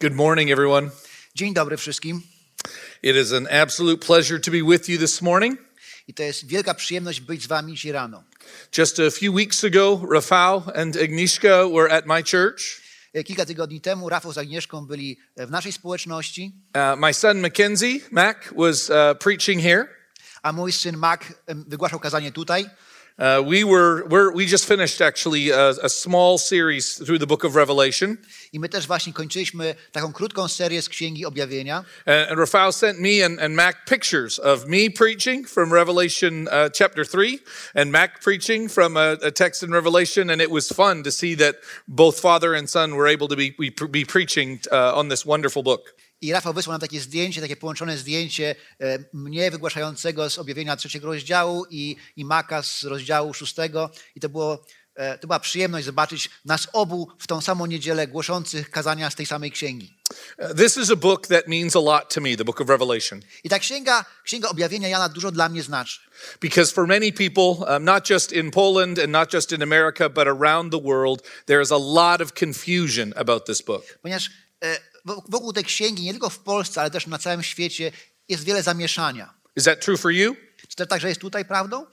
Good morning, everyone. Dzień dobry wszystkim. It is an absolute pleasure to be with you this morning. I to jest wielka przyjemność być z wami dzisiaj rano. Just a few weeks ago, Rafał and Agnieszka were at my church. E, Kilka tygodni temu Rafał z Agnieszką byli e, w naszej społeczności, Uh, my son Mackenzie, Mac, was uh, preaching here. a mój syn Mac wygłaszał kazanie tutaj. Uh, we were we're, we just finished actually a, a small series through the book of Revelation, I my też właśnie kończyliśmy taką krótką serię z Księgi Objawienia. uh, and Rafał sent me and, and Mac pictures of me preaching from Revelation uh, chapter three, and Mac preaching from a, a text in Revelation, and it was fun to see that both father and son were able to be be, be preaching uh, on this wonderful book. I Rafał wysłał nam takie zdjęcie, takie połączone zdjęcie e, mnie wygłaszającego z objawienia trzeciego rozdziału i, i Maka z rozdziału szóstego. I to, było, e, to była przyjemność zobaczyć nas obu w tą samą niedzielę głoszących kazania z tej samej księgi. Uh, this is a book that means a lot to me, the book of Revelation, I ta księga, księga objawienia Jana dużo dla mnie znaczy. because for many people, um, not just in Poland and not just in America, but around the world, there is a lot of confusion about this book. Ponieważ e, wokół tej księgi, nie tylko w Polsce, ale też na całym świecie, jest wiele zamieszania. Is that true for you? Czy to także jest tutaj prawdą?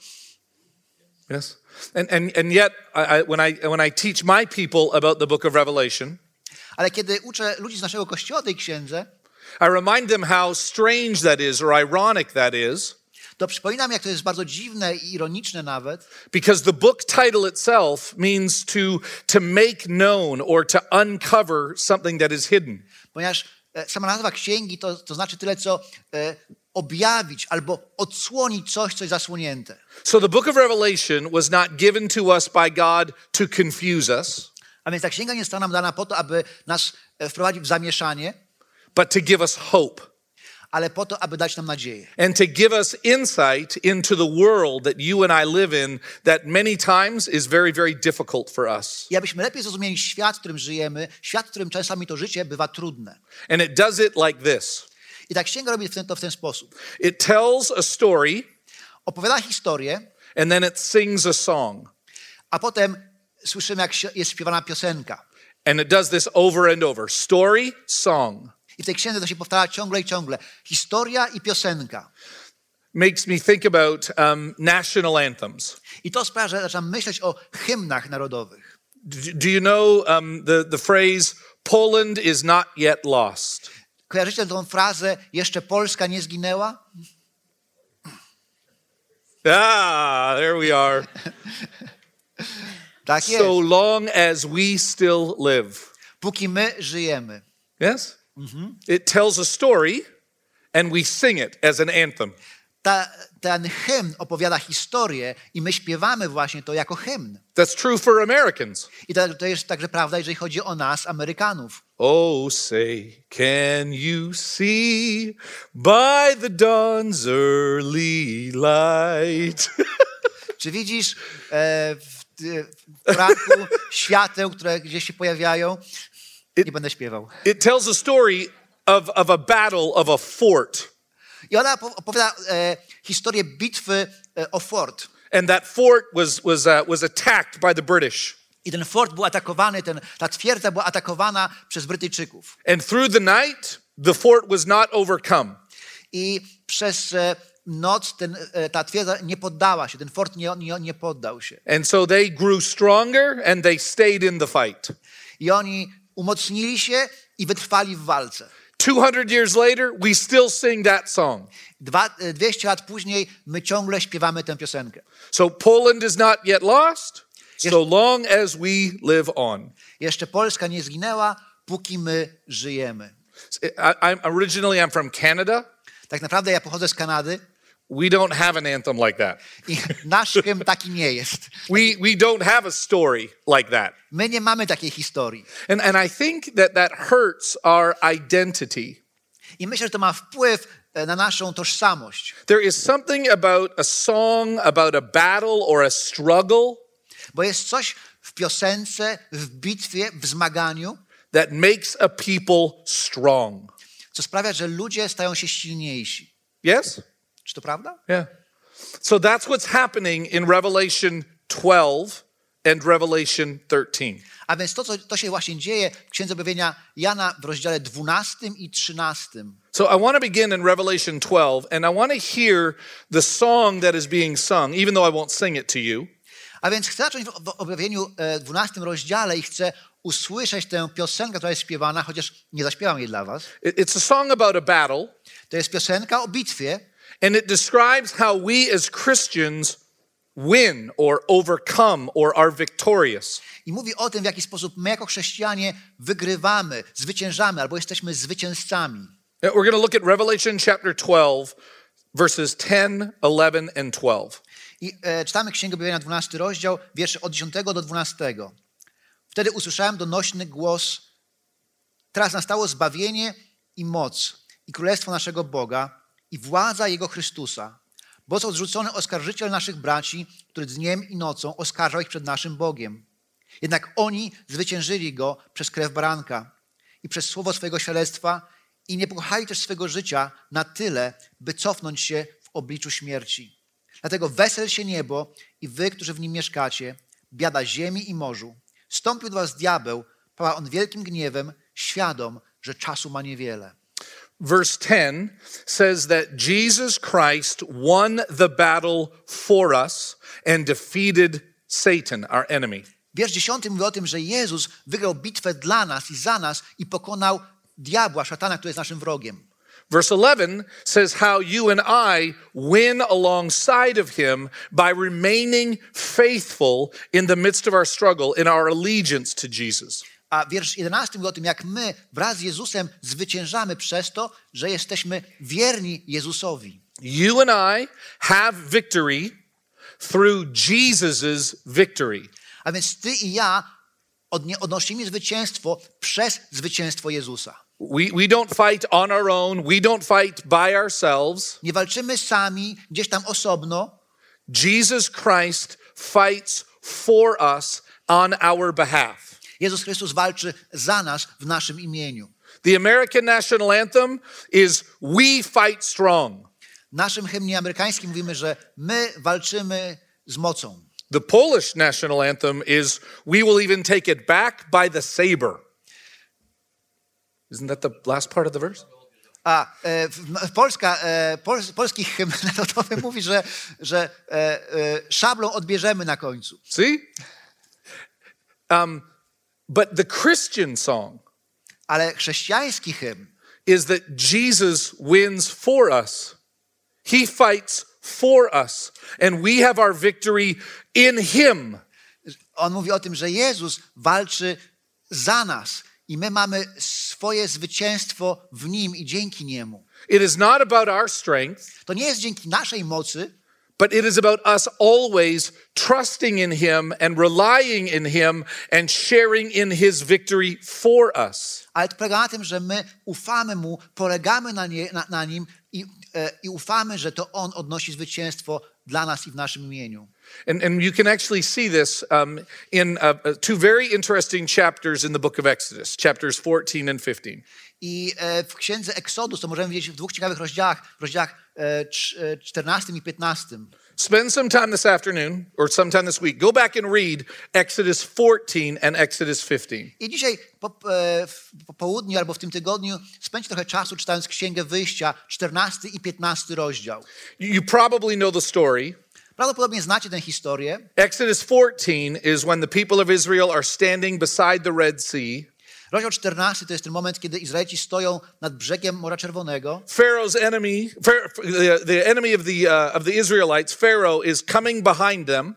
Yes. And, and, and yet, I, when, I, when I teach my people about the book of Revelation, Ale kiedy uczę ludzi z naszego kościoła tej księdze, I remind them how strange that is or ironic that is, to przypominam, jak to jest bardzo dziwne i ironiczne nawet, because the book title itself means to, to make known or to uncover something that is hidden. Ponieważ e, sama nazwa księgi to, to znaczy tyle, co e, objawić albo odsłonić coś, co jest zasłonięte. So the book of Revelation was not given to us by God to confuse us, A więc ta księga nie została nam dana po to, aby nas e, wprowadzić w zamieszanie, but to give us hope ale po to, aby dać nam nadzieję. and to give us insight into the world that you and I live in that many times is very, very difficult for us. I abyśmy lepiej zrozumieli świat, w którym żyjemy, świat, w którym czasami to życie bywa trudne. And it does it like this I ta księga robi to w ten sposób. it tells a story Opowiada historię, and then it sings a song. a potem słyszymy, jak jest śpiewana piosenka. And it does this over and over story, song. I w tej księdze to się powtarza ciągle i ciągle. Historia i piosenka. Makes me think about um, national anthems. I to sprawia, że zaczynam myśleć o hymnach narodowych. Do you know um, the, the phrase, Poland is not yet lost? Kojarzycie tą frazę, jeszcze Polska nie zginęła? Ah, there we are. Tak jest. so long as we still live. Póki my żyjemy. Yes? It tells a story and we sing it as an anthem. Ta, ten hymn opowiada historię i my śpiewamy właśnie to jako hymn. That's true for Americans. I to, to jest także prawda, jeżeli chodzi o nas, Amerykanów. Oh, say, can you see by the dawn's early light? Czy widzisz e, w, w ranku świateł, które gdzieś się pojawiają? Nie będę śpiewał. it tells a story of, of a battle of a fort. I ona opo- opowiada e, historię bitwy e, o fort. And that fort was, was, uh, was attacked by the British. I ten fort był atakowany, ten, ta twierdza była atakowana przez Brytyjczyków. And through the night, the fort was not overcome. I przez e, noc ten, e, ta twierdza nie poddała się, ten fort nie, nie, nie poddał się. And so they grew stronger and they stayed in the fight. I oni umocnili się i wytrwali w walce. 200 years later, we still sing that song. Dwa, e, 200 lat później my ciągle śpiewamy tę piosenkę. So Poland is not yet lost, so long as we live on. Jeszcze Polska nie zginęła, póki my żyjemy. I, I'm originally I'm from Canada. Tak naprawdę ja pochodzę z Kanady. We don't have an anthem like that. I nasz hymn taki nie jest. We, we don't have a story like that. My nie mamy takiej historii. And, and I think that that hurts our identity. I myślę, że to ma wpływ e, na naszą tożsamość. There is something about a song, about a battle or a struggle Bo jest coś w piosence, w bitwie, w zmaganiu, that makes a people strong. co sprawia, że ludzie stają się silniejsi. Yes? Czy to prawda? Yeah. So that's what's happening in Revelation 12 and Revelation 13. A więc to, co to się właśnie dzieje w Księdze Objawienia Jana w rozdziale 12 i 13. So I want to begin in Revelation 12, and I want to hear the song that is being sung, even though I won't sing it to you. A więc chcę zacząć w objawieniu e, 12 rozdziale i chcę usłyszeć tę piosenkę, która jest śpiewana, chociaż nie zaśpiewam jej dla was. It- It's a song about a battle, To jest piosenka o bitwie and it describes how we as Christians win or overcome or are victorious. i mówi o tym, w jaki sposób my jako chrześcijanie wygrywamy, zwyciężamy albo jesteśmy zwycięzcami. We're going to look at Revelation chapter 12, verses 10, 11, and 12. I e, czytamy Księgę Objawienia 12 rozdział, wiersze od 10 do 12. Wtedy usłyszałem donośny głos, teraz nastało zbawienie i moc i królestwo naszego Boga i władza Jego Chrystusa, bo co odrzucony oskarżyciel naszych braci, który dniem i nocą oskarżał ich przed naszym Bogiem. Jednak oni zwyciężyli Go przez krew baranka i przez słowo swojego świadectwa i nie pokochali też swego życia na tyle, by cofnąć się w obliczu śmierci. Dlatego wesel się niebo i wy, którzy w nim mieszkacie, biada ziemi i morzu. Stąpił do was diabeł, pała on wielkim gniewem, świadom, że czasu ma niewiele. Verse 10 says that Jesus Christ won the battle for us and defeated Satan, our enemy. Wiersz 10 mówi o tym, że Jezus wygrał bitwę dla nas i za nas i pokonał diabła, szatana, który jest naszym wrogiem. Verse 11 says how you and I win alongside of him by remaining faithful in the midst of our struggle in our allegiance to Jesus. A wiersz 11 mówi o tym, jak my wraz z Jezusem zwyciężamy przez to, że jesteśmy wierni Jezusowi. You and I have victory through Jesus's victory. A więc ty i ja odnosimy zwycięstwo przez zwycięstwo Jezusa. We, we don't fight on our own. We don't fight by ourselves. Nie walczymy sami, gdzieś tam osobno. Jesus Christ fights for us on our behalf. Jezus Chrystus walczy za nas w naszym imieniu. The American national anthem is We Fight Strong. W naszym hymnie amerykańskim mówimy, że my walczymy z mocą. The Polish national anthem is We Will Even Take It Back by the Saber. Isn't that the last part of the verse? A e, w, Polska, e, pol, polski hymn narodowy mówi, że, że e, e, szablą odbierzemy na końcu. See? Um, but the Christian song Ale chrześcijański hymn is that Jesus wins for us. He fights for us, and we have our victory in Him. On mówi o tym, że Jezus walczy za nas i my mamy swoje zwycięstwo w Nim i dzięki Niemu. It is not about our strength, To nie jest dzięki naszej mocy, but it is about us always trusting in Him and relying in Him and sharing in His victory for us. ale to polega na tym, że my ufamy Mu, polegamy na, nie, na, na Nim i, e, i ufamy, że to On odnosi zwycięstwo dla nas i w naszym imieniu. And, and you can actually see this um, in uh, uh, two very interesting chapters in the book of Exodus, chapters 14 and 15. I e, w księdze Eksodus to możemy widzieć w dwóch ciekawych rozdziałach, w rozdziałach e, trz- e, 14 i 15. Spend some time this afternoon or sometime this week. Go back and read Exodus 14 and Exodus 15. I dzisiaj po, e, po południu albo w tym tygodniu spędź trochę czasu czytając Księgę Wyjścia, 14 i 15 rozdział. You probably know the story. Prawdopodobnie znacie tę historię. Exodus 14 is when the people of Israel are standing beside the Red Sea. Rozdział 14 to jest ten moment, kiedy Izraelici stoją nad brzegiem Morza Czerwonego. Pharaoh's enemy, the enemy of the, uh, of the Israelites, Pharaoh, is coming behind them.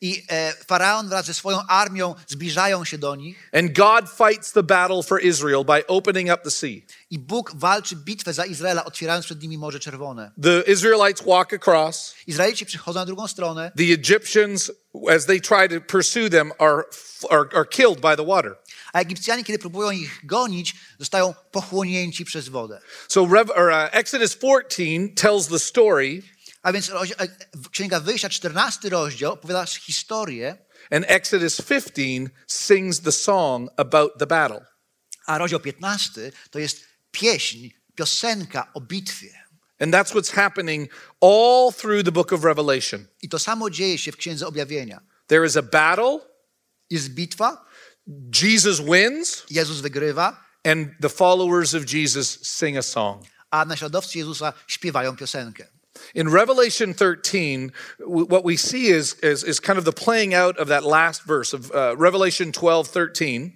I e, faraon wraz ze swoją armią zbliżają się do nich And God fights the battle for Israel by opening up the sea. i Bóg walczy bitwę za Izraela, otwierając przed nimi Morze Czerwone. The Israelites walk across. Izraelici przychodzą na drugą stronę, The Egyptians, as they try to pursue them, are, are, are killed by the water. a Egipcjanie, kiedy próbują ich gonić, zostają pochłonięci przez wodę. So Rev, or, uh, Exodus 14 tells the story, A więc e, Księga Wyjścia, 14 rozdział, opowiada historię, and Exodus 15 sings the song about the battle. a rozdział 15 to jest pieśń, piosenka o bitwie. And that's what's happening all through the book of Revelation. I to samo dzieje się w Księdze Objawienia. There is a battle, Jest bitwa, Jesus wins, Jezus wygrywa, and the followers of Jesus sing a song. a naśladowcy Jezusa śpiewają piosenkę. In Revelation 13, w- what we see is, is, is kind of the playing out of that last verse of uh, Revelation 12, 13.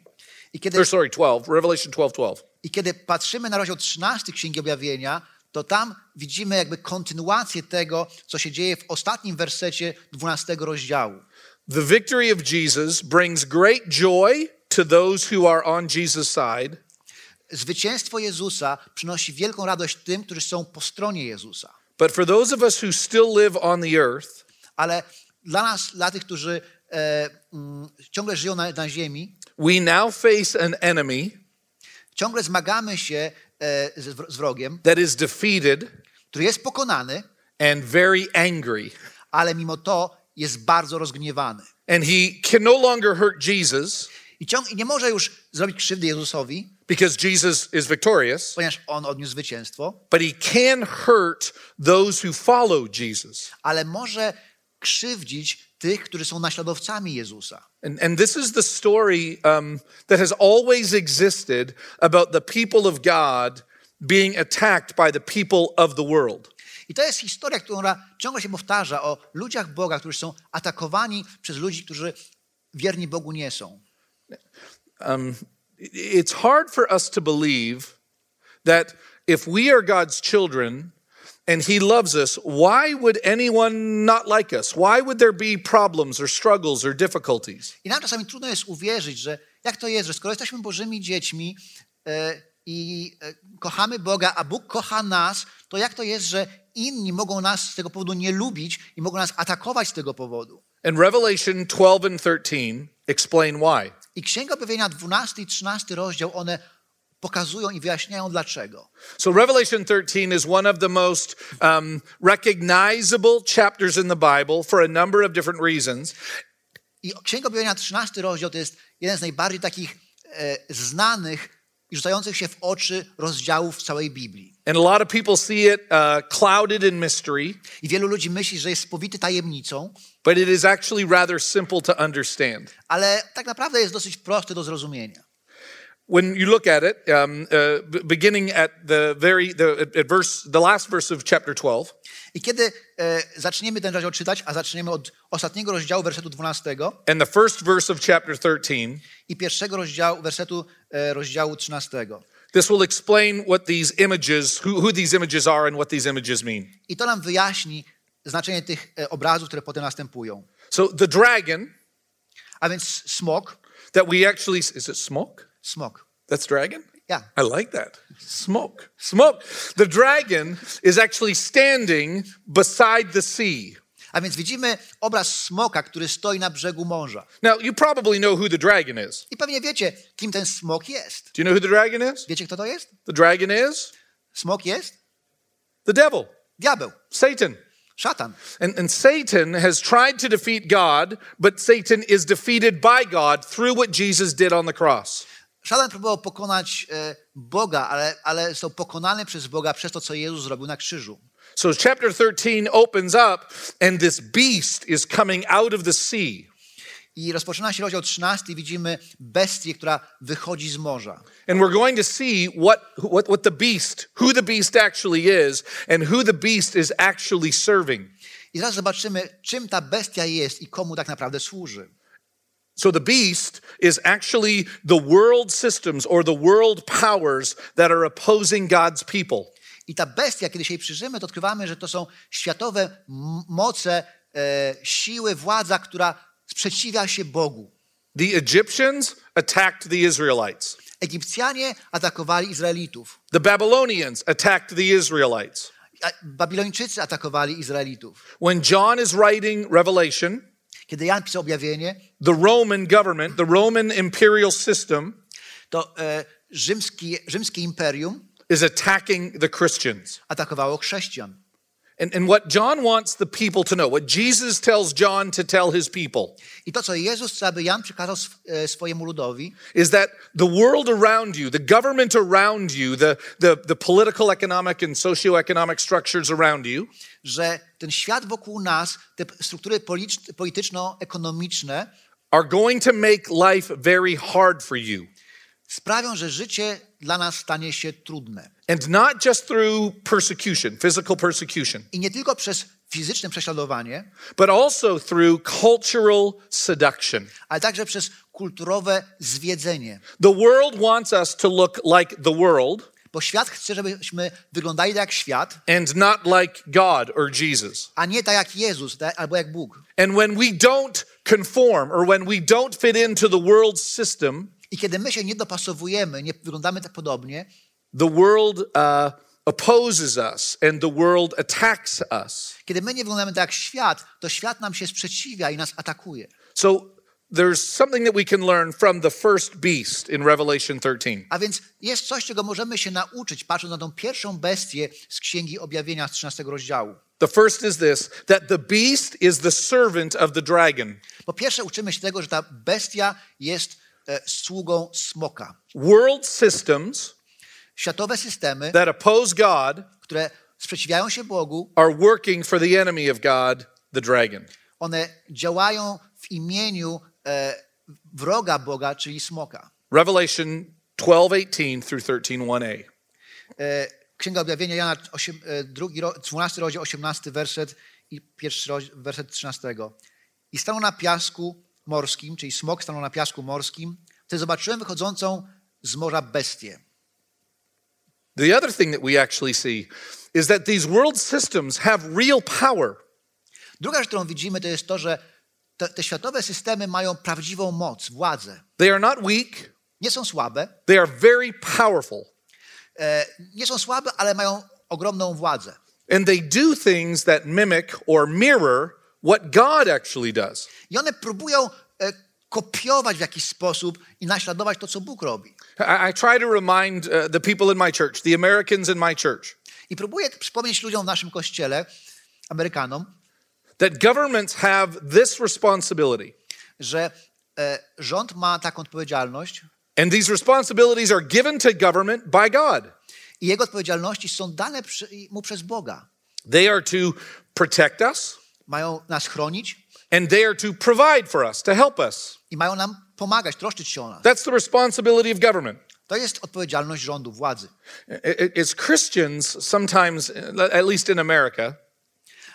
I kiedy, Or sorry, 12, Revelation 12, 12. I kiedy patrzymy na rozdział 13 Księgi Objawienia, to tam widzimy jakby kontynuację tego, co się dzieje w ostatnim wersecie 12 rozdziału. The victory of Jesus brings great joy to those who are on Jesus' side, Zwycięstwo Jezusa przynosi wielką radość tym, którzy są po stronie Jezusa. But for those of us who still live on the earth, Ale dla nas, dla tych, którzy e, mm, ciągle żyją na, na ziemi, we now face an enemy ciągle zmagamy się e, z, z wrogiem, that is defeated który jest pokonany, and very angry. ale mimo to jest bardzo rozgniewany. And he can no longer hurt Jesus I, ciąg, I nie może już zrobić krzywdy Jezusowi, because Jesus is victorious, ponieważ On odniósł zwycięstwo, but he can hurt those who follow Jesus. ale może krzywdzić tych, którzy są naśladowcami Jezusa. And, and this is the story um, that has always existed about the people of God being attacked by the people of the world. I to jest historia, która ciągle się powtarza o ludziach Boga, którzy są atakowani przez ludzi, którzy wierni Bogu nie są. Um, it's hard for us to believe that if we are God's children and He loves us, why would anyone not like us? Why would there be problems or struggles or difficulties? I nam czasami trudno jest uwierzyć, że jak to jest, że skoro jesteśmy Bożymi dziećmi e, i e, kochamy Boga, a Bóg kocha nas, to jak to jest, że inni mogą nas z tego powodu nie lubić i mogą nas atakować z tego powodu? And Revelation 12 and 13 explain why. I Księga Objawienia 12 i 13 rozdział, one pokazują i wyjaśniają dlaczego. So, Revelation 13 is one of the most um, recognizable chapters in the Bible for a number of different reasons. I Księga Objawienia 13 rozdział to jest jeden z najbardziej takich e, znanych i rzucających się w oczy rozdziałów w całej Biblii. And a lot of people see it uh, clouded in mystery, I wielu ludzi myśli, że jest spowity tajemnicą, but it is actually rather simple to understand. ale tak naprawdę jest dosyć prosty do zrozumienia. When you look at it, um, uh, beginning at the very the at verse, the last verse of chapter 12, I kiedy e, zaczniemy ten rozdział czytać, a zaczniemy od ostatniego rozdziału wersetu 12 and the first verse of chapter 13, i pierwszego rozdziału wersetu e, rozdziału 13. this will explain what these images, who, who these images are, and what these images mean. I to nam wyjaśni znaczenie tych e, obrazów, które potem następują. So the dragon A więc smok, that we actually is it smoke? smok. That's dragon? Ja. I like that. Smoke. Smoke. The dragon is actually standing beside the sea. A więc widzimy obraz smoka, który stoi na brzegu morza. Now, you probably know who the dragon is. I pewnie wiecie, kim ten smok jest. Do you know who the dragon is? Wiecie, kto to jest? The dragon is Smok jest the devil, diabeł, Satan. Szatan. And, and Satan has tried to defeat God, but Satan is defeated by God through what Jesus did on the cross. Szatan próbował pokonać e, Boga, ale, ale został pokonany przez Boga przez to, co Jezus zrobił na krzyżu. So chapter 13 opens up, and this beast is coming out of the sea. I rozpoczyna się rozdział 13 i widzimy bestię, która wychodzi z morza. And we're going to see what, what, what the beast, who the beast actually is, and who the beast is actually serving. I zaraz zobaczymy, czym ta bestia jest i komu tak naprawdę służy. So the beast is actually the world systems or the world powers that are opposing God's people. I ta bestia, kiedy się jej przyjrzymy, to odkrywamy, że to są światowe moce, e, siły, władza, która sprzeciwia się Bogu. The Egyptians attacked the Israelites. Egipcjanie atakowali Izraelitów. The Babylonians attacked the Israelites. Babilończycy atakowali Izraelitów. When John is writing Revelation, Kiedy Jan pisał objawienie, the Roman government, the Roman imperial system, to e, rzymski, rzymskie imperium is attacking the Christians. atakowało chrześcijan. And, and what John wants the people to know, what Jesus tells John to tell his people, I to, co Jezus chce, aby Jan przekazał sw- e, swojemu ludowi, is that the world around you, the government around you, the, the, the political, economic, and socioeconomic structures around you, że ten świat wokół nas, te struktury polityczno-ekonomiczne are going to make life very hard for you. sprawią, że życie dla nas stanie się trudne. And not just through persecution, physical persecution, I nie tylko przez fizyczne prześladowanie, but also through cultural seduction. ale także przez kulturowe zwiedzenie. The world wants us to look like the world Bo świat chce, żebyśmy wyglądali tak jak świat, and not like God or Jesus. a nie tak jak Jezus tak, albo jak Bóg. And when we don't conform or when we don't fit into the world's system, I kiedy my się nie dopasowujemy, nie wyglądamy tak podobnie, the world uh, opposes us and the world attacks us. kiedy my nie wyglądamy tak jak świat, to świat nam się sprzeciwia i nas atakuje. So there's something that we can learn from the first beast in Revelation 13. A więc jest coś, czego możemy się nauczyć, patrząc na tą pierwszą bestię z Księgi Objawienia z 13 rozdziału. The first is this that the beast is the servant of the dragon. Po pierwsze, uczymy się tego, że ta bestia jest e, sługą smoka. World systems Światowe systemy, that oppose God które sprzeciwiają się Bogu, are working for the enemy of God, the dragon. one działają w imieniu e, wroga Boga, czyli smoka. Revelation 12:18 through 13:1a. E, Księga Objawienia Jana, 8, e, drugi, ro- 12 rozdział, 18 werset i pierwszy rozdział, werset 13. I stanął na piasku morskim, czyli smok stanął na piasku morskim, wtedy zobaczyłem wychodzącą z morza bestię. The other thing that we actually see is that these world systems have real power. Druga rzecz, którą widzimy, to jest to, że te, te światowe systemy mają prawdziwą moc, władzę. They are not weak, Nie są słabe, they are very powerful. e, nie są słabe, ale mają ogromną władzę. And they do things that mimic or mirror what God actually does. I one próbują e, kopiować w jakiś sposób i naśladować to, co Bóg robi. I, I try to remind uh, the people in my church, the Americans in my church, I próbuję przypomnieć ludziom w naszym kościele, Amerykanom, that governments have this responsibility. że e, rząd ma taką odpowiedzialność And these responsibilities are given to government by God. i jego odpowiedzialności są dane przy, mu przez Boga. They are to protect us Mają nas chronić and they are to provide for us, to help us. i mają nam pomagać, troszczyć się o nas. That's the responsibility of government. To jest odpowiedzialność rządu, władzy. As Christians, sometimes, at least in America,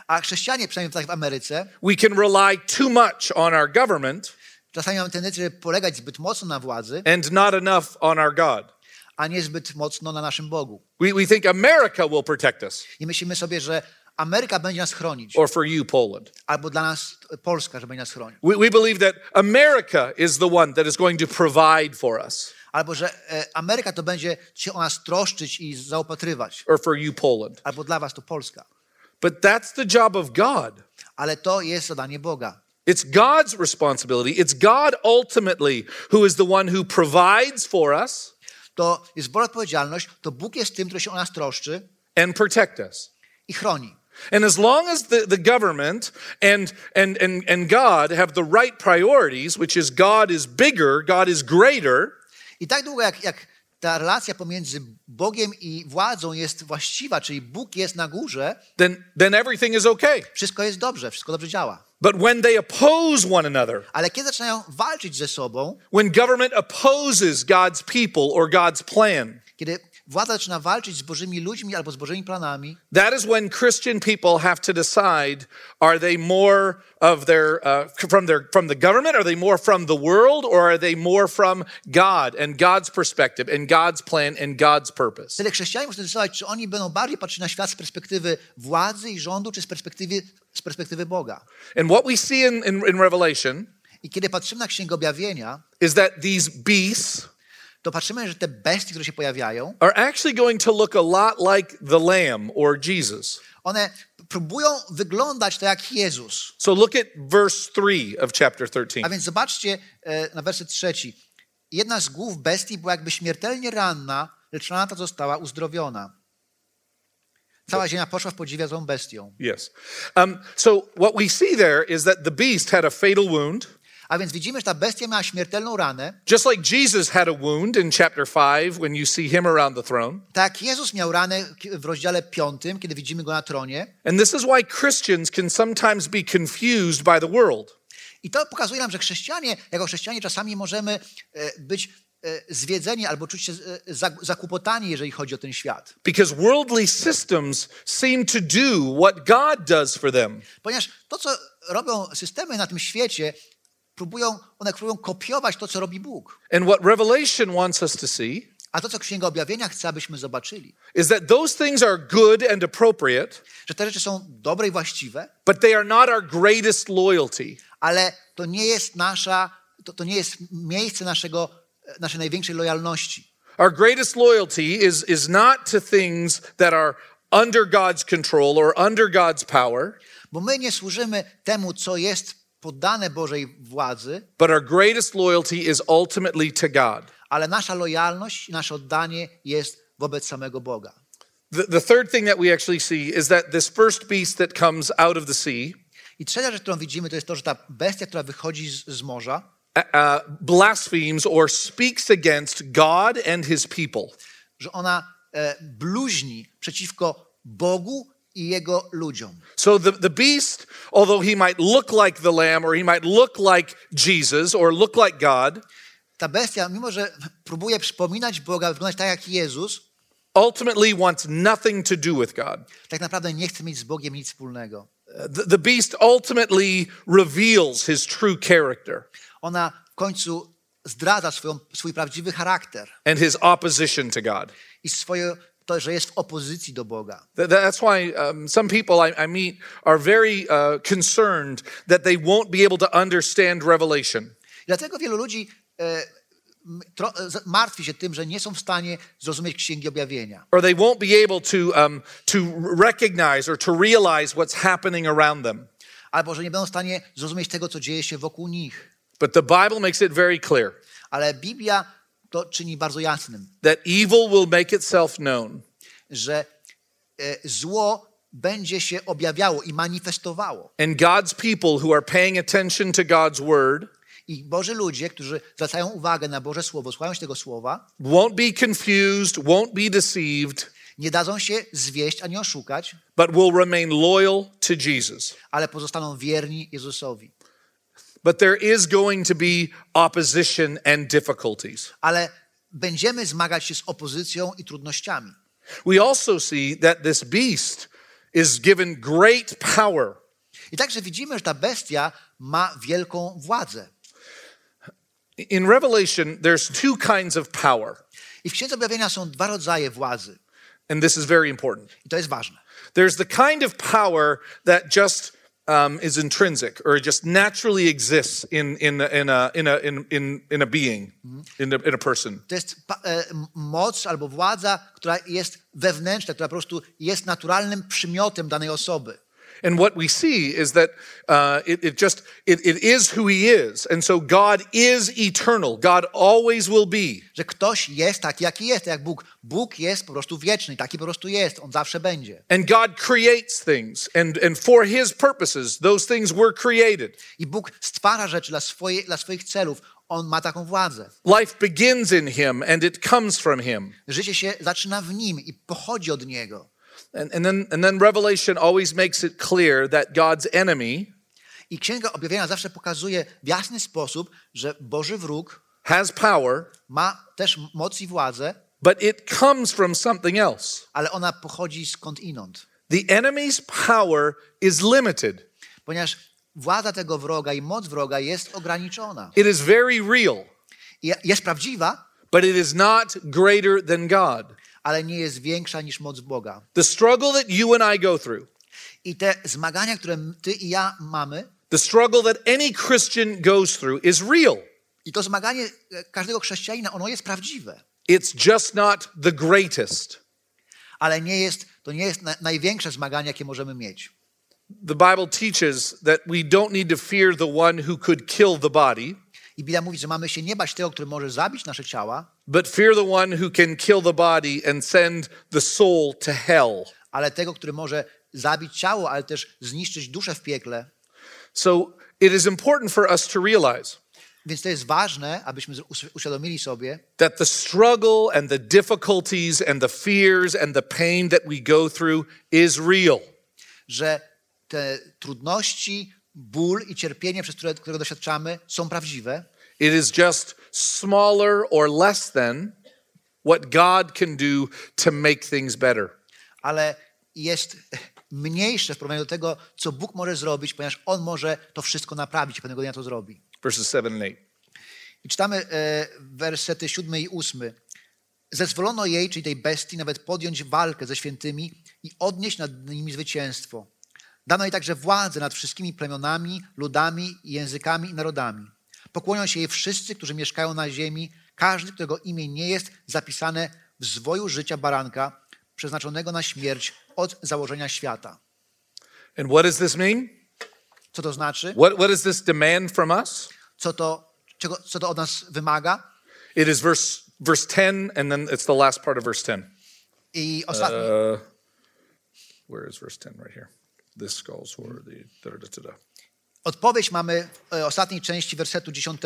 A chrześcijanie, przynajmniej tak w Ameryce, we can rely too much on our government czasami mamy tendencję żeby polegać zbyt mocno na władzy, and not enough on our God. a nie zbyt mocno na naszym Bogu. We, we think America will protect us, I myślimy sobie, że Ameryka będzie nas chronić, or for you, Poland. albo dla nas Polska, że będzie nas chronić. We, we believe that America is the one that is going to provide for us, Albo że e, Ameryka to będzie się o nas troszczyć i zaopatrywać, or for you, Poland. albo dla was to Polska. But that's the job of God. Ale to jest zadanie Boga. It's God's responsibility. It's God ultimately who is the one who provides for us To jest Boża odpowiedzialność, to Bóg jest tym, który się o nas troszczy and protect us. i chroni. And as long as the, the government and, and, and, and God have the right priorities, which is God is bigger, God is greater, I tak długo jak, jak ta relacja pomiędzy Bogiem i władzą jest właściwa, czyli Bóg jest na górze, then, then everything is okay. wszystko jest dobrze, wszystko dobrze działa. But when they oppose one another, Ale kiedy zaczynają walczyć ze sobą, when government opposes God's people or God's plan, kiedy władza zaczyna walczyć z Bożymi ludźmi albo z Bożymi planami, that is when Christian people have to decide are they more of their uh, from their from the government are they more from the world or are they more from God and God's perspective and God's plan and God's purpose. wtedy chrześcijanie muszą decydować, czy oni będą bardziej patrzeć na świat z perspektywy władzy i rządu, czy z perspektywy, z perspektywy Boga. And what we see in, in, in Revelation I kiedy patrzymy na Księgę Objawienia, is that these beasts to patrzymy, że te bestie, które się pojawiają, are actually going to look a lot like the Lamb or Jesus. one próbują wyglądać tak jak Jezus. So look at verse 3 of chapter 13. A więc zobaczcie e, na werset trzeci. Jedna z głów bestii była jakby śmiertelnie ranna, lecz rana ta została uzdrowiona. Cała ziemia poszła w podziwia tą bestią. Yes. Um, so what we see there is that the beast had a fatal wound, A więc widzimy, że ta bestia miała śmiertelną ranę, just like Jesus had a wound in chapter 5 when you see him around the throne. tak Jezus miał ranę w rozdziale piątym, kiedy widzimy go na tronie. And this is why Christians can sometimes be confused by the world. I to pokazuje nam, że chrześcijanie, jako chrześcijanie czasami możemy e, być e, zwiedzeni albo czuć się e, zakłopotani, jeżeli chodzi o ten świat. Because worldly systems seem to do what God does for them. Ponieważ to, co robią systemy na tym świecie, próbują, one próbują kopiować to, co robi Bóg. And what Revelation wants us to see A to, co Księga Objawienia chce, abyśmy zobaczyli, is that those things are good and appropriate, że te rzeczy są dobre i właściwe, but they are not our greatest loyalty. ale to nie jest nasza, to, to nie jest miejsce naszego, naszej największej lojalności. Our greatest loyalty is, is not to things that are under God's control or under God's power, Bo my nie służymy temu, co jest poddane Bożej władzy, but our greatest loyalty is ultimately to God. ale nasza lojalność nasze oddanie jest wobec samego Boga. The, the third thing that we actually see is that this first beast that comes out of the sea I trzecia rzecz, którą widzimy, to jest to, że ta bestia, która wychodzi z, z morza, uh, blasphemes or speaks against God and his people. że ona e, bluźni przeciwko Bogu i Jego ludziom. So the, the beast, although he might look like the lamb or he might look like Jesus or look like God, Ta bestia, mimo że próbuje przypominać Boga, wyglądać tak jak Jezus, ultimately wants nothing to do with God. tak naprawdę nie chce mieć z Bogiem nic wspólnego. The, the beast ultimately reveals his true character Ona w końcu zdradza swoją, swój prawdziwy charakter and his opposition to God. i swoje, to, że jest w opozycji do Boga. Th- That's why um, some people I, I meet are very uh, concerned that they won't be able to understand Revelation. Dlatego wielu ludzi e, tro, z- martwi się tym, że nie są w stanie zrozumieć Księgi Objawienia. or they won't be able to, um, to recognize or to realize what's happening around them. Albo że nie będą w stanie zrozumieć tego, co dzieje się wokół nich. But the Bible makes it very clear Ale Biblia to czyni bardzo jasnym, that evil will make itself known, że e, zło będzie się objawiało i manifestowało. and God's people who are paying attention to God's word I Boży ludzie, którzy zwracają uwagę na Boże Słowo, słuchają się tego Słowa, won't be confused, won't be deceived, nie dadzą się zwieść ani oszukać, but will remain loyal to Jesus. ale pozostaną wierni Jezusowi. But there is going to be opposition and difficulties. Ale będziemy zmagać się z opozycją i trudnościami. We also see that this beast is given great power. I także widzimy, że ta bestia ma wielką władzę. In Revelation, there's two kinds of power, I w Księdze Objawienia są dwa rodzaje władzy. and this is very important. I to jest ważne. There's the kind of power that just um, is intrinsic or just naturally exists in, in, in, a, in, a, in, in, in a being, in, a, in a person. To jest pa- e, moc albo władza, która jest wewnętrzna, która po prostu jest naturalnym przymiotem danej osoby. And what we see is that uh, it, it just it, it is who he is, and so God is eternal. God always will be. Że ktoś jest taki, jaki jest, jak Bóg. Bóg jest po prostu wieczny, taki po prostu jest, on zawsze będzie. And God creates things, and, and for his purposes, those things were created. I Bóg stwarza rzeczy dla, swoje, dla swoich celów. On ma taką władzę. Life begins in him, and it comes from him. Życie się zaczyna w nim i pochodzi od niego. And, and, then, and then Revelation always makes it clear that God's enemy I Księga Objawienia zawsze pokazuje w jasny sposób, że Boży wróg has power, ma też moc i władzę, but it comes from something else. ale ona pochodzi skąd inąd. The enemy's power is limited, Ponieważ władza tego wroga i moc wroga jest ograniczona. it is very real, I Jest prawdziwa, but it is not greater than God. Ale nie jest większa niż moc Boga. The struggle that you and I go through I te zmagania, które ty i ja mamy, The struggle that any Christian goes through is real. I to zmaganie e, każdego chrześcijanina, ono jest prawdziwe, It's just not the greatest. ale nie jest, to nie jest na, największe zmaganie, jakie możemy mieć. The Bible teaches that we don't need to fear the one who could kill the body, I Biblia mówi, że mamy się nie bać tego, który może zabić nasze ciała, but fear the one who can kill the body and send the soul to hell. ale tego, który może zabić ciało, ale też zniszczyć duszę w piekle. So it is important for us to realize Więc to jest ważne, abyśmy uświadomili sobie, that the struggle and the difficulties and the fears and the pain that we go through is real. że te trudności, ból i cierpienie, przez które, którego doświadczamy, są prawdziwe, It is just smaller or less than what God can do to make things better. ale jest mniejsze w porównaniu do tego, co Bóg może zrobić, ponieważ On może to wszystko naprawić pewnego dnia to zrobi. Verses 7 and 8. I czytamy e, wersety 7 i 8. Zezwolono jej, czyli tej bestii, nawet podjąć walkę ze świętymi i odnieść nad nimi zwycięstwo. Dano jej także władzę nad wszystkimi plemionami, ludami, językami i narodami. Pokłonią się jej wszyscy, którzy mieszkają na ziemi, każdy, którego imię nie jest zapisane w zwoju życia baranka, przeznaczonego na śmierć od założenia świata. And what does this mean? Co to znaczy? What, what is this demand from us? Co to, czego, co to od nas wymaga? It is verse, verse 10, and then it's the last part of verse 10. I ostatni, Uh, where is verse 10? Right here. This calls for the. Da, da, da. Odpowiedź mamy w e, ostatniej części wersetu 10.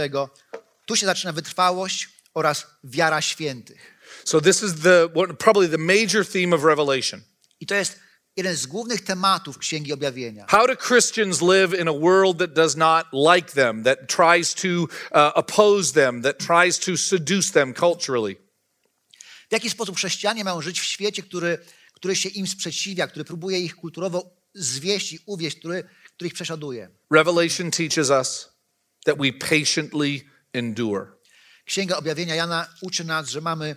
Tu się zaczyna wytrwałość oraz wiara świętych. So, this is the probably the major theme of Revelation. I to jest jeden z głównych tematów Księgi Objawienia. How do Christians live in a world that does not like them, that tries to uh, oppose them, that tries to seduce them culturally? W jaki sposób chrześcijanie mają żyć w świecie, który, który się im sprzeciwia, który próbuje ich kulturowo zwieść i uwieść, który, który ich prześladuje. Revelation teaches us that we patiently endure. Księga Objawienia Jana uczy nas, że mamy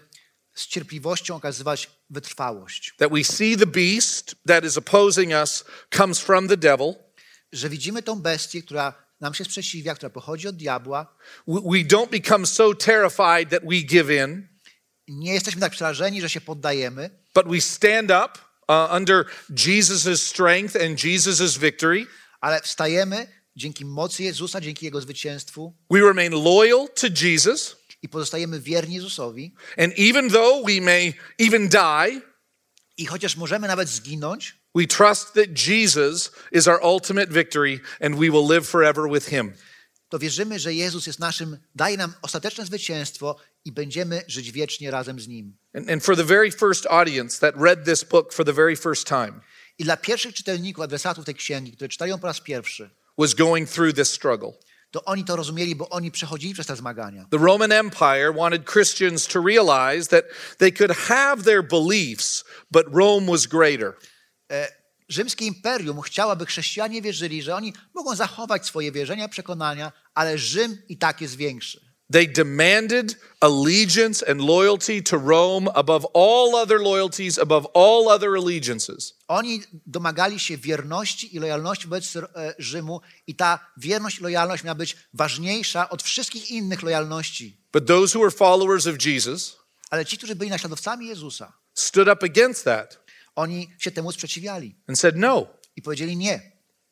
z cierpliwością okazywać wytrwałość. That we see the beast that is opposing us comes from the devil. Że widzimy tą bestię, która nam się sprzeciwia, która pochodzi od diabła. We we don't become so terrified that we give in, Nie jesteśmy tak przerażeni, że się poddajemy, but we stand up uh, under Jesus' strength and Jesus' victory. ale wstajemy dzięki mocy Jezusa, dzięki Jego zwycięstwu We remain loyal to Jesus. i pozostajemy wierni Jezusowi. And even though we may even die, I chociaż możemy nawet zginąć, we trust that Jesus is our ultimate victory and we will live forever with him. To wierzymy, że Jezus jest naszym, daje nam ostateczne zwycięstwo i będziemy żyć wiecznie razem z Nim. And, and for the very first audience that read this book for the very first time I dla pierwszych czytelników, adresatów tej księgi, które czytają ją po raz pierwszy, was going through this struggle. to oni to rozumieli, bo oni przechodzili przez te zmagania. The Roman Empire wanted Christians to realize that they could have their beliefs, but Rome was greater. Rzymskie imperium chciałaby chrześcijanie wierzyli, że oni mogą zachować swoje wierzenia, przekonania, ale Rzym i tak jest większy. They demanded allegiance and loyalty to Rome above all other loyalties, above all other allegiances. Oni domagali się wierności i lojalności wobec e, Rzymu i ta wierność i lojalność miała być ważniejsza od wszystkich innych lojalności. But those who were followers of Jesus Ale ci, którzy byli naśladowcami Jezusa, stood up against that oni się temu sprzeciwiali and said, No, i powiedzieli nie.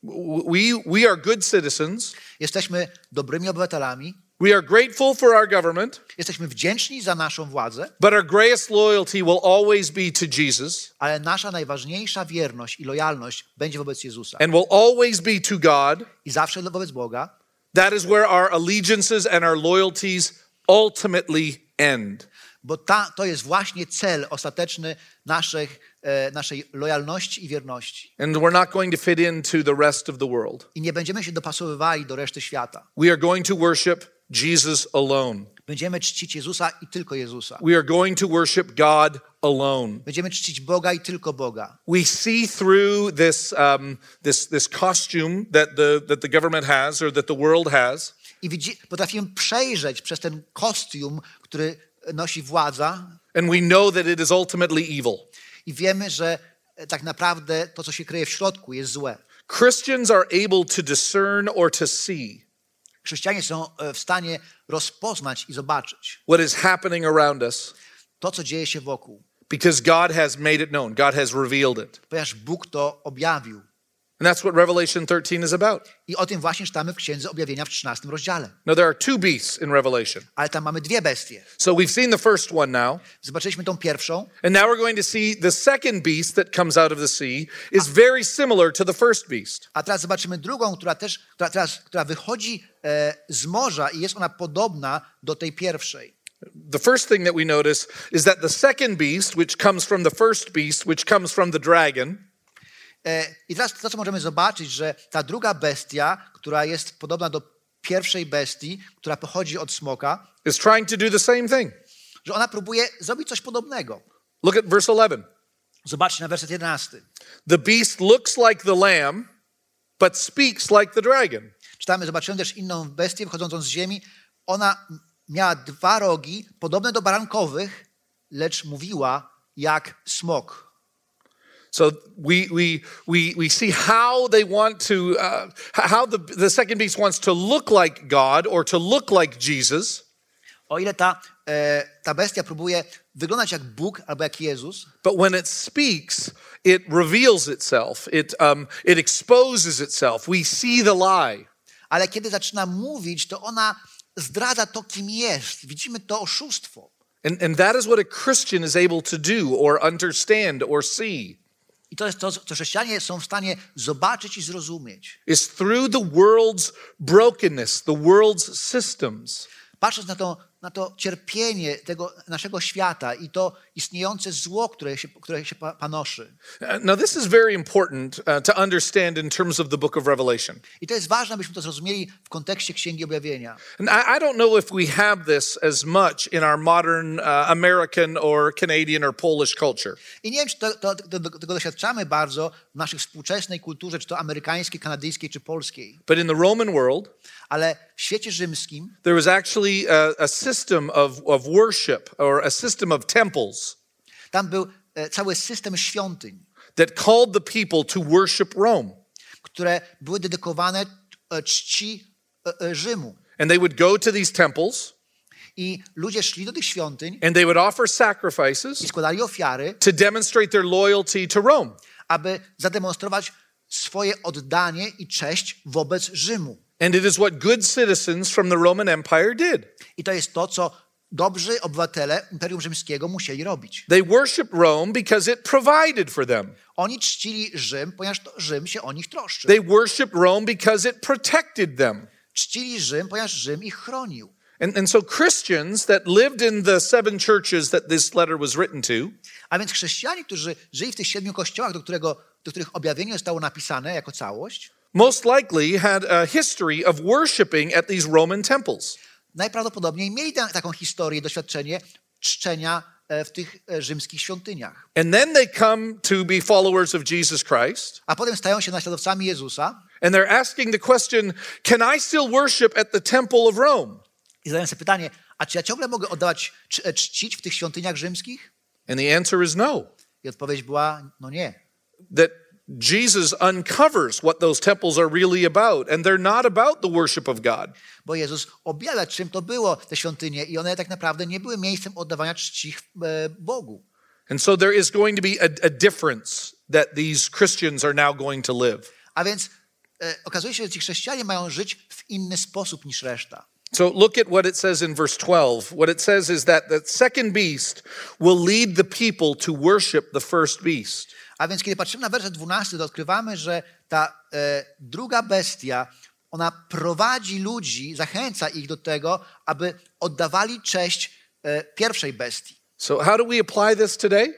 we, we are good citizens. Jesteśmy dobrymi obywatelami, We are grateful for our government, jesteśmy wdzięczni za naszą władzę, but our greatest loyalty will always be to Jesus ale nasza najważniejsza wierność i lojalność będzie wobec Jezusa and will always be to God. i zawsze wobec Boga, That is where our allegiances and our loyalties ultimately end. bo ta, to jest właśnie cel ostateczny naszych, naszej lojalności i wierności. And we're not going to fit into the rest of the world. I nie będziemy się dopasowywali do reszty świata. We are going to worship Jesus alone. Będziemy czcić Jezusa i tylko Jezusa. We are going to worship God alone. Będziemy czcić Boga i tylko Boga. We see through this, um, this, this costume that the, that the government has or that the world has I widzi, potrafimy przejrzeć przez ten kostium, który nosi władza and we know that it is ultimately evil. I wiemy, że e, tak naprawdę to, co się kryje w środku, jest złe. Christians are able to discern or to see Chrześcijanie są e, w stanie rozpoznać i zobaczyć what is happening around us to, co dzieje się wokół, because God has made it known, God has revealed it. ponieważ Bóg to objawił. And that's what Revelation 13 is about. I o tym właśnie czytamy w Księdze Objawienia w 13 rozdziale. Now, there are two beasts in Revelation. Ale tam mamy dwie bestie. So we've seen the first one now, Zobaczyliśmy tą pierwszą, and now we're going to see the second beast that comes out of the sea is very similar to the first beast. a teraz zobaczymy drugą, która też, która, teraz, która wychodzi e, z morza i jest ona podobna do tej pierwszej. The first thing that we notice is that the second beast, which comes from the first beast, which comes from the dragon, I teraz to, co możemy zobaczyć, że ta druga bestia, która jest podobna do pierwszej bestii, która pochodzi od smoka, is trying to do the same thing. że ona próbuje zrobić coś podobnego. Look at verse 11. Zobaczcie na werset 11. The beast looks like the lamb, but speaks like the dragon. Czytamy, zobaczymy też inną bestię wychodzącą z ziemi. Ona miała dwa rogi, podobne do barankowych, lecz mówiła jak smok. So we we we we see how they want to uh, how the the second beast wants to look like God or to look like Jesus, O ile ta, e, ta bestia próbuje wyglądać jak Bóg albo jak Jezus, but when it speaks, it reveals itself. It um, it exposes itself. We see the lie. ale kiedy zaczyna mówić, to ona zdradza to, kim jest. Widzimy to oszustwo. And, and that is what a Christian is able to do or understand or see I to jest to, co chrześcijanie są w stanie zobaczyć i zrozumieć. is through the world's brokenness, the world's systems. Patrząc na to, na to cierpienie tego naszego świata i to istniejące zło, które się, które się pa- panoszy. Uh, Now, this is very important uh, to understand in terms of the book of Revelation. I to jest ważne, abyśmy to zrozumieli w kontekście Księgi Objawienia. And I, I don't know if we have this as much in our modern uh, American or Canadian or Polish culture. I nie wiem, czy to, to, to, tego doświadczamy bardzo w naszej współczesnej kulturze, czy to amerykańskiej, kanadyjskiej, czy polskiej. But in the Roman world, Ale w świecie rzymskim there was actually a, a system of, of worship or a system of temples tam był e, cały system świątyń, that called the people to worship Rome. które były dedykowane e, czci e, e, Rzymu. And they would go to these temples I ludzie szli do tych świątyń and they would offer i sacrifices składali ofiary, to demonstrate their loyalty to Rome. aby zademonstrować swoje oddanie i cześć wobec Rzymu. And it is what good citizens from the Roman Empire did. I to jest to, co dobrzy obywatele Imperium Rzymskiego musieli robić. They worship Rome because it provided for them. Oni czcili Rzym, ponieważ to Rzym się o nich troszczył. They worship Rome because it protected them. Czcili Rzym, ponieważ Rzym ich chronił. And, and so Christians that lived in the seven churches that this letter was written to, A więc chrześcijanie, którzy żyli w tych siedmiu kościołach, do, którego, do których objawienie zostało napisane jako całość, most likely had a history of worshiping at these Roman temples. najprawdopodobniej mieli ta, taką historię, doświadczenie czczenia e, w tych e, rzymskich świątyniach. And then they come to be followers of Jesus Christ, A potem stają się naśladowcami Jezusa and they're asking the question Can I still worship at the temple of Rome? i zadają sobie pytanie, a czy ja ciągle mogę oddawać, cz- e, czcić w tych świątyniach rzymskich? And the answer is no. I odpowiedź była, no nie. That Jesus uncovers what those temples are really about, and they're not about the worship of God. Bo Jezus objawia, czym to było te świątynie i one tak naprawdę nie były miejscem oddawania czci e, Bogu. And so there is going to be a, a difference that these Christians are now going to live. A więc e, okazuje się, że ci chrześcijanie mają żyć w inny sposób niż reszta. So look at what it says in verse 12. What it says is that the second beast will lead the people to worship the first beast. A więc kiedy patrzymy na werset 12, to odkrywamy, że ta e, druga bestia, ona prowadzi ludzi, zachęca ich do tego, aby oddawali cześć e, pierwszej bestii. So how do we apply this today?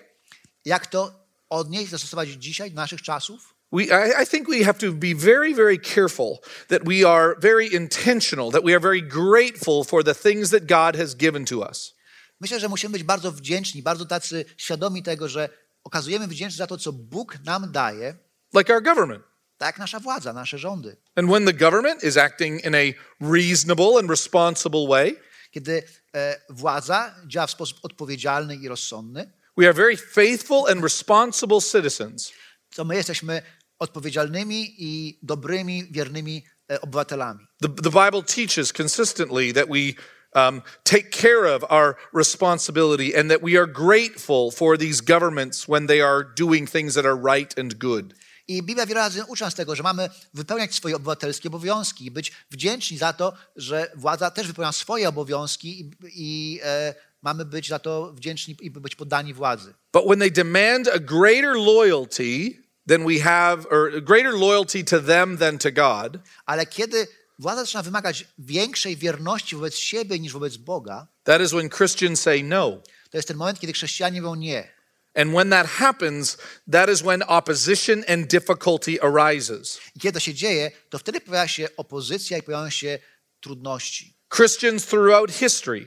Jak to odnieść, zastosować dzisiaj, do naszych czasów? We, I, I think we have to be very, very careful that we are very intentional, that we are very grateful for the things that God has given to us. Myślę, że musimy być bardzo wdzięczni, bardzo tacy świadomi tego, że okazujemy wdzięczność za to, co Bóg nam daje, Like our government. tak nasza władza, nasze rządy. And when the government is acting in a reasonable and responsible way, Kiedy e, władza działa w sposób odpowiedzialny i rozsądny, we are very faithful and responsible citizens. to my jesteśmy odpowiedzialnymi i dobrymi, wiernymi e, obywatelami. The, the Bible teaches consistently that we um, take care of our responsibility and that we are grateful for these governments when they are doing things that are right and good. I Biblia wiele razy uczy nas tego, że mamy wypełniać swoje obywatelskie obowiązki i być wdzięczni za to, że władza też wypełnia swoje obowiązki i, i e, mamy być za to wdzięczni i być poddani władzy. But when they demand a greater loyalty than we have, or greater loyalty to them than to God, Ale kiedy władza zaczyna wymagać większej wierności wobec siebie niż wobec Boga, that is when Christians say no. to jest ten moment, kiedy chrześcijanie mówią nie. And when that happens, that is when opposition and difficulty arises. I kiedy to się dzieje, to wtedy pojawia się opozycja i pojawiają się trudności. Christians throughout history,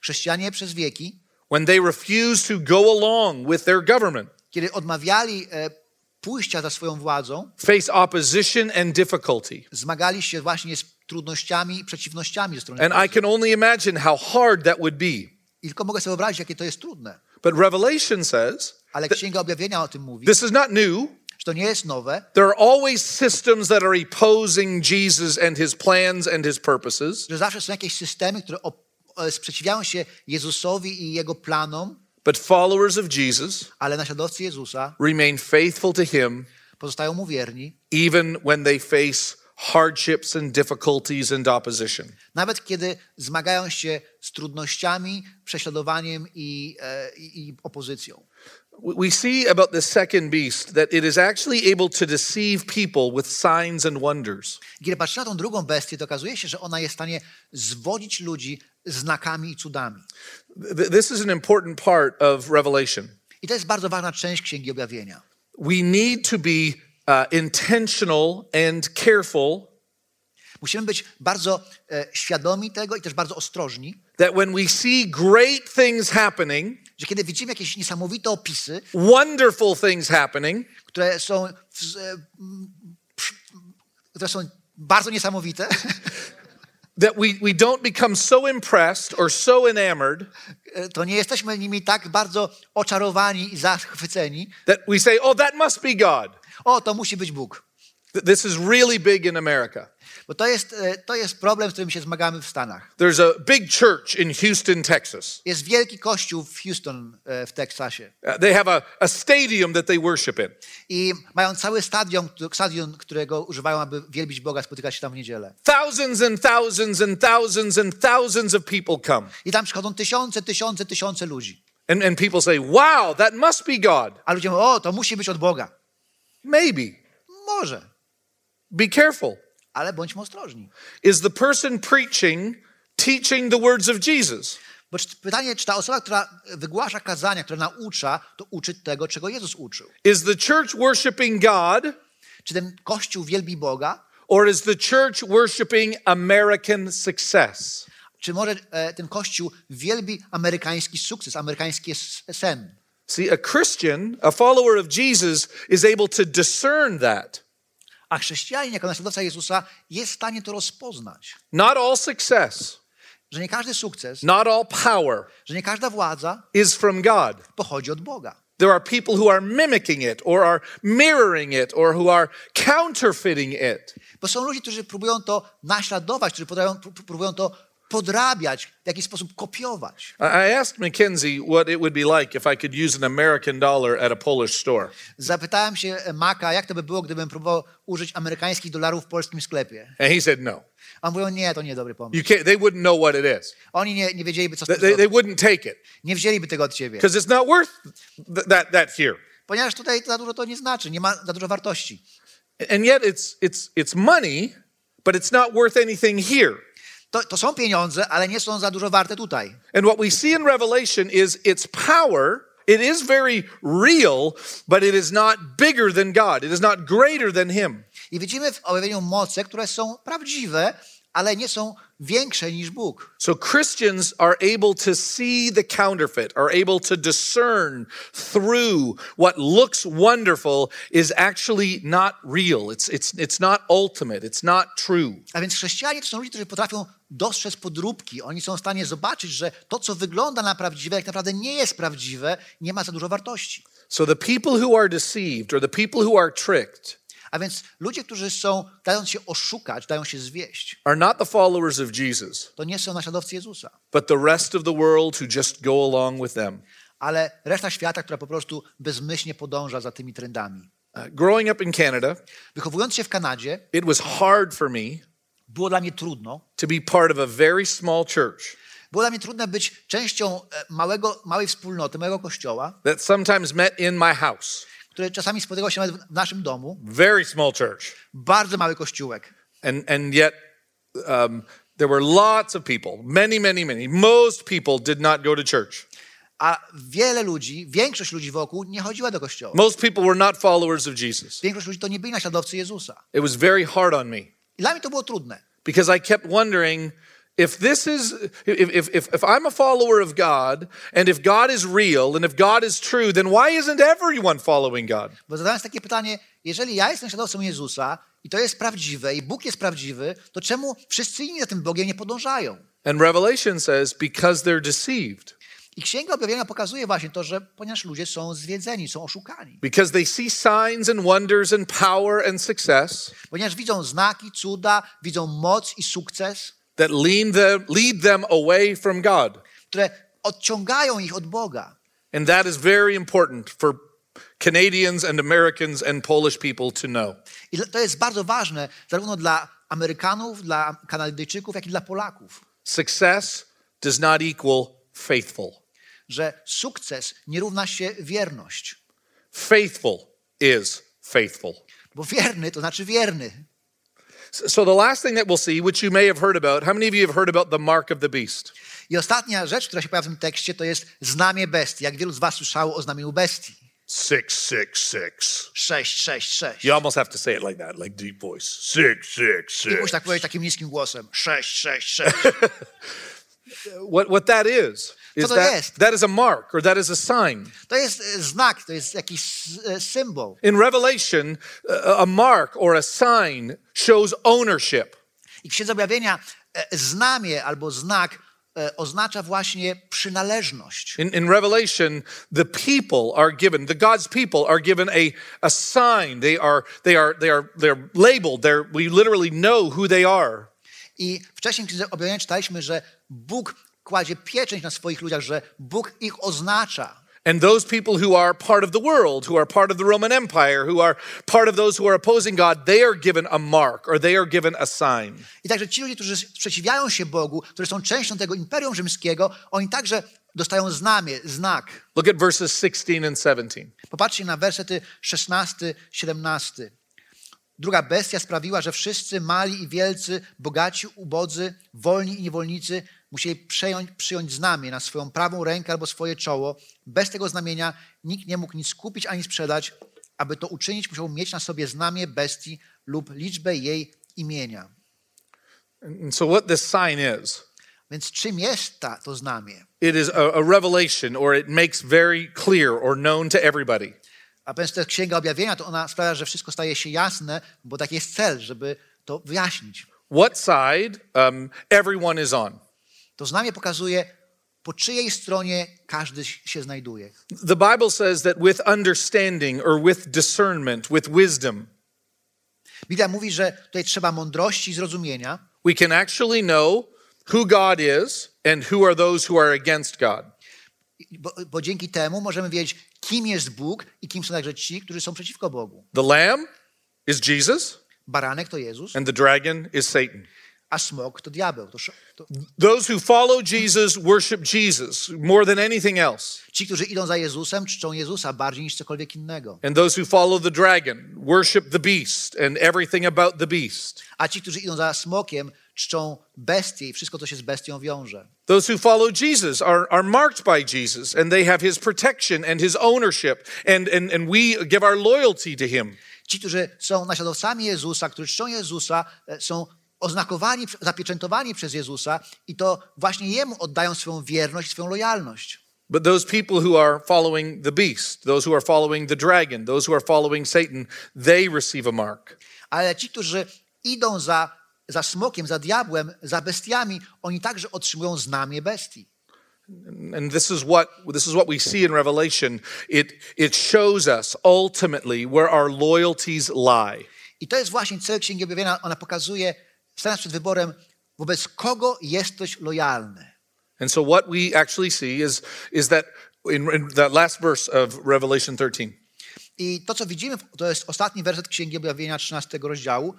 Chrześcijanie przez wieki, when they refuse to go along with their government, kiedy odmawiali e, pójścia za swoją władzą, face opposition and difficulty. zmagali się właśnie z trudnościami i przeciwnościami ze strony And I can only imagine how hard that would be. I tylko mogę sobie wyobrazić, jakie to jest trudne. But Revelation says Ale Księga Objawienia o tym mówi, this is not new. to nie jest nowe, There are always systems that are opposing Jesus and his plans and his purposes. że zawsze są jakieś systemy, które e, sprzeciwiają się Jezusowi i Jego planom, But followers of Jesus ale naśladowcy Jezusa remain faithful to him pozostają Mu wierni, even when they face hardships and difficulties and opposition. nawet kiedy zmagają się z trudnościami, prześladowaniem i, e, i, i opozycją. We- see about the second beast that it is actually able to deceive people with signs and wonders. Kiedy patrzymy na tą drugą bestię, to okazuje się, że ona jest w stanie zwodzić ludzi znakami i cudami. Th- This is an important part of Revelation. I to jest bardzo ważna część Księgi Objawienia. We need to be uh, intentional and careful Musimy być bardzo e, świadomi tego i też bardzo ostrożni, that when we see great things happening, że kiedy widzimy jakieś niesamowite opisy, wonderful things happening, które są, e, które są bardzo niesamowite, that we, we don't become so impressed or so enamored e, to nie jesteśmy nimi tak bardzo oczarowani i zachwyceni. that we say, oh, that must be God. O, to musi być Bóg. Th- This is really big in America. Bo to jest, e, to jest problem, z którym się zmagamy w Stanach. There's a big church in Houston, Texas. Jest wielki kościół w Houston e, w Teksasie. Uh, they have a, a stadium that they worship in. I mają cały stadion, stadion, którego używają, aby wielbić Boga, spotykać się tam w niedzielę. Thousands and thousands and thousands and thousands of people come. I tam przychodzą tysiące, tysiące, tysiące ludzi. And, and people say, wow, that must be God. A ludzie mówią, o, to musi być od Boga. Maybe. Może, Be careful. Ale bądźmy ostrożni. Is the person preaching teaching the words of Jesus? Bo pytanie, czy ta osoba, która wygłasza kazania, która naucza, to uczy tego, czego Jezus uczył? Is the church worshiping God Czy ten kościół wielbi Boga? or is the church worshiping American success? Czy może e, ten kościół wielbi amerykański sukces, amerykański sen? See, a Christian, a follower of Jesus, is able to discern that. A chrześcijanin, jako naśladowca Jezusa, jest w stanie to rozpoznać. Not all success, Że nie każdy sukces, not all power że nie każda władza is from God. pochodzi od Boga. There are people who are mimicking it or are mirroring it or who are counterfeiting it. Bo są ludzie, którzy próbują to naśladować, którzy pró- próbują to podrabiać, w jakiś sposób kopiować. I asked Mackenzie what it would be like if I could use an American dollar at a Polish store. Zapytałem się Maka, jak to by było, gdybym próbował użyć amerykańskich dolarów w polskim sklepie. And he said, no. A on mówił, nie, to nie dobry pomysł. They wouldn't know what it is. Oni nie, nie wiedzieliby, co z They, they, wouldn't take it Nie wzięliby tego od ciebie. because it's not worth th- that, that here. Ponieważ tutaj za dużo to nie znaczy, nie ma za dużo wartości. And yet it's, it's, it's money, but it's not worth anything here. To, to są pieniądze, ale nie są za dużo warte tutaj. And what we see in Revelation is its power. It is very real, but it is not bigger than God. It is not greater than Him. I widzimy w objawieniu moce, które są prawdziwe, ale nie są większe niż Bóg. So Christians are able to see the counterfeit, are able to discern through what looks wonderful is actually not real. It's, it's, it's not ultimate. It's not true. A więc chrześcijanie to są ludzie, którzy potrafią dostrzec podróbki. Oni są w stanie zobaczyć, że to, co wygląda na prawdziwe, jak naprawdę nie jest prawdziwe, nie ma za dużo wartości. So the people who are deceived or the people who are tricked A więc ludzie, którzy są, dając się oszukać, dają się zwieść, are not the followers of Jesus, to nie są naśladowcy Jezusa, but the rest of the world who just go along with them. ale reszta świata, która po prostu bezmyślnie podąża za tymi trendami. Uh, growing up in Canada, Wychowując się w Kanadzie, it was hard for me było dla mnie trudno. to be part of a very small church Było dla mnie trudne być częścią e, małego, małej wspólnoty, małego kościoła, that sometimes met in my house. Który czasami spotykał się nawet w naszym domu. Very small church. Bardzo mały kościółek. And, and yet, um, there were lots of people, many, many, many. Most people did not go to church. A wiele ludzi, większość ludzi wokół nie chodziła do kościoła. Most people were not followers of Jesus. Większość ludzi to nie byli naśladowcy Jezusa. It was very hard on me I dla mnie to było trudne. because I kept wondering if this is, if, if, if, I'm a follower of God and if God is real and if God is true, then why isn't everyone following God? Bo zadając takie pytanie, jeżeli ja jestem naśladowcą Jezusa i to jest prawdziwe i Bóg jest prawdziwy, to czemu wszyscy inni za tym Bogiem nie podążają? And Revelation says, because they're deceived, I Księga Objawienia pokazuje właśnie to, że ponieważ ludzie są zwiedzeni, są oszukani. because they see signs and wonders and power and success Ponieważ widzą znaki, cuda, widzą moc i sukces, that lead them, lead them away from God. które odciągają ich od Boga. And that is very important for Canadians and Americans and Polish people to know. I to jest bardzo ważne zarówno dla Amerykanów, dla Kanadyjczyków, jak i dla Polaków, Success does not equal faithful. że sukces nie równa się wierność. Faithful is faithful. Bo wierny to znaczy wierny. So, the last thing that we'll see, which you may have heard about, how many of you have heard about the mark of the beast? I ostatnia rzecz, która się pojawia w tym tekście, to jest znamie bestii. Jak wielu z was słyszało o znamieniu bestii? 666. 666. You almost have to say it like that, like deep voice. 666. I musisz tak powiedzieć takim niskim głosem. 666. What, what that is, is to that, jest? that is a mark or that is a sign. To jest znak, to jest jakiś symbol. In Revelation, a mark or a sign shows ownership. I w Księdze Objawienia znamie albo znak oznacza właśnie przynależność. In, in Revelation, the people are given, the God's people are given a, a sign. They are, they are, they are, they're labeled. They're, we literally know who they are. I wcześniej w Księdze Objawienia czytaliśmy, że Bóg kładzie pieczęć na swoich ludziach, że Bóg ich oznacza. And those people who are part of the world, who are part of the Roman Empire, who are part of those who are opposing God, they are given a mark or they are given a sign. I także ci ludzie, którzy sprzeciwiają się Bogu, którzy są częścią tego Imperium Rzymskiego, oni także dostają znamie, znak. Look at verses 16 and 17. Popatrzcie na wersety 16, 17. Druga bestia sprawiła, że wszyscy mali i wielcy, bogaci, ubodzy, wolni i niewolnicy musieli przejąć, przyjąć znamię na swoją prawą rękę albo swoje czoło. Bez tego znamienia nikt nie mógł nic kupić ani sprzedać. Aby to uczynić, musiał mieć na sobie znamię bestii lub liczbę jej imienia. And so, what this sign is, Więc czym jest ta, to znamie? it is a, a revelation or it makes very clear or known to everybody. A więc to jest Księga Objawienia, to ona sprawia, że wszystko staje się jasne, bo taki jest cel, żeby to wyjaśnić. What side um, everyone is on. To znamie pokazuje, po czyjej stronie każdy się znajduje. The Bible says that with understanding or with discernment, with wisdom, Biblia mówi, że tutaj trzeba mądrości i zrozumienia, we can actually know who God is and who are those who are against God. Bo, bo dzięki temu możemy wiedzieć, kim jest Bóg i kim są także ci, którzy są przeciwko Bogu. The lamb is Jesus Baranek to Jezus, and the dragon is Satan. a smok to diabeł. To, to Those who follow Jesus worship Jesus more than anything else. ci, którzy idą za Jezusem, czczą Jezusa bardziej niż cokolwiek innego. And those who follow the dragon worship the beast and everything about the beast. A ci, którzy idą za smokiem, czczą bestię i wszystko, co się z bestią wiąże. Those who follow Jesus are, are marked by Jesus and they have his protection and his ownership, and, and, and we give our loyalty to him. Ci, którzy są naśladowcami Jezusa, którzy czczą Jezusa, e, są oznakowani, zapieczętowani przez Jezusa i to właśnie Jemu oddają swoją wierność, swoją lojalność. But those people who are following the beast, those who are following the dragon, those who are following Satan, they receive a mark. Ale ci, którzy idą za, za smokiem, za diabłem, za bestiami, oni także otrzymują znamię bestii. And this is what this is what we see in Revelation. It it shows us ultimately where our loyalties lie. I to jest właśnie cel Księgi Objawienia. Ona pokazuje, stając przed wyborem, wobec kogo jesteś lojalny. And so what we actually see is, is that in, in that last verse of Revelation 13, I to, co widzimy, to jest ostatni werset Księgi Objawienia 13 rozdziału.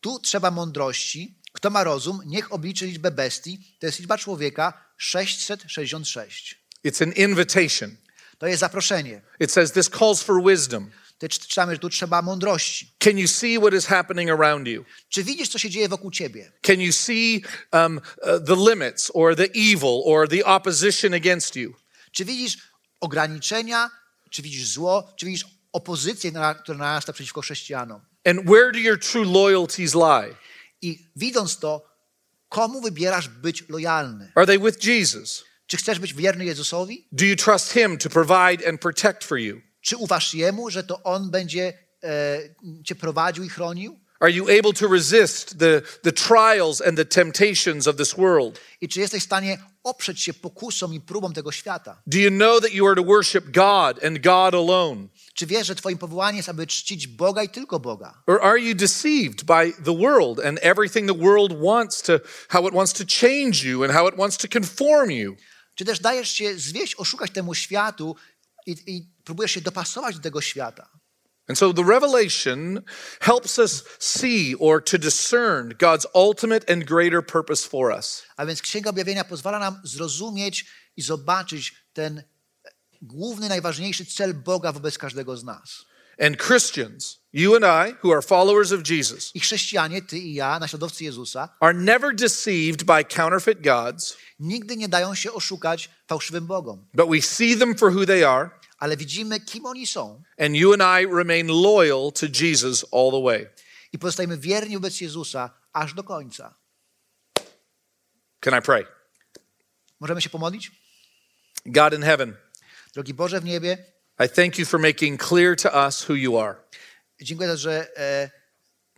Tu trzeba mądrości. Kto ma rozum, niech obliczy liczbę bestii. To jest liczba człowieka 666. it's an invitation. To jest zaproszenie. It says this calls for wisdom. Czytamy, że tu trzeba mądrości. Can you see what is happening around you? Czy widzisz, co się dzieje wokół ciebie? Can you see um, uh, the limits or the evil or the opposition against you? Czy widzisz ograniczenia? Czy widzisz zło? Czy widzisz opozycję, która narasta przeciwko chrześcijanom? And where do your true loyalties lie? I widząc to, komu wybierasz być lojalny? Are they with Jesus? Czy chcesz być wierny Jezusowi? Do you trust Him to provide and protect for you? Czy ufasz Jemu, że to On będzie e, cię prowadził i chronił? Are you able to resist the, the trials and the temptations of this world? I czy jesteś w stanie oprzeć się pokusom i próbom tego świata? Do you know that you are to worship God and God alone? Czy wiesz, że twoim powołaniem jest, aby czcić Boga i tylko Boga? Or are you deceived by the world and everything the world wants to, how it wants to change you and how it wants to conform you? Czy też dajesz się zwieść, oszukać temu światu i, i próbujesz się dopasować do tego świata? And so the revelation helps us see or to discern God's ultimate and greater purpose for us. A więc Księga Objawienia pozwala nam zrozumieć i zobaczyć ten główny, najważniejszy cel Boga wobec każdego z nas. And Christians, you and I, who are followers of Jesus, I chrześcijanie, ty i ja, naśladowcy Jezusa, are never deceived by counterfeit gods, nigdy nie dają się oszukać fałszywym Bogom. but we see them for who they are, Ale widzimy, kim oni są and you and I remain loyal to Jesus all the way. i pozostajemy wierni wobec Jezusa aż do końca. Can I pray? Możemy się pomodlić? God in heaven, Drogi Boże w niebie, I thank you for making clear to us who you are, dziękuję, że e,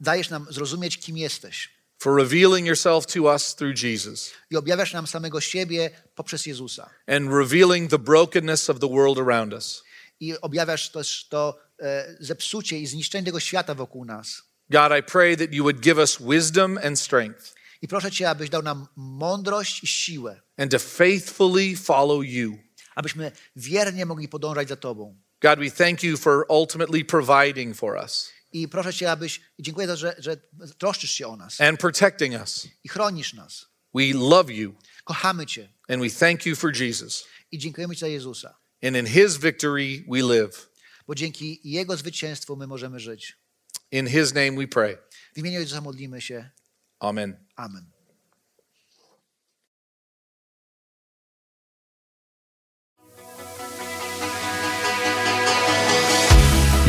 dajesz nam zrozumieć, kim jesteś. for revealing yourself to us through Jesus, I objawiasz nam samego siebie poprzez Jezusa. and revealing the brokenness of the world around us. I objawiasz też to e, zepsucie i zniszczenie tego świata wokół nas. God, I pray that you would give us wisdom and strength, I proszę Cię, abyś dał nam mądrość i siłę, and to faithfully follow you. Abyśmy wiernie mogli podążać za Tobą. God, we thank you for ultimately providing for us I proszę Cię, abyś, i dziękuję, za, że, że troszczysz się o nas and protecting us. i chronisz nas. We love you, Kochamy Cię and we thank you for Jesus. i dziękujemy Ci za Jezusa, And in his victory we live. bo dzięki Jego zwycięstwu my możemy żyć. In his name we pray. W imieniu Jezusa modlimy się. Amen. Amen.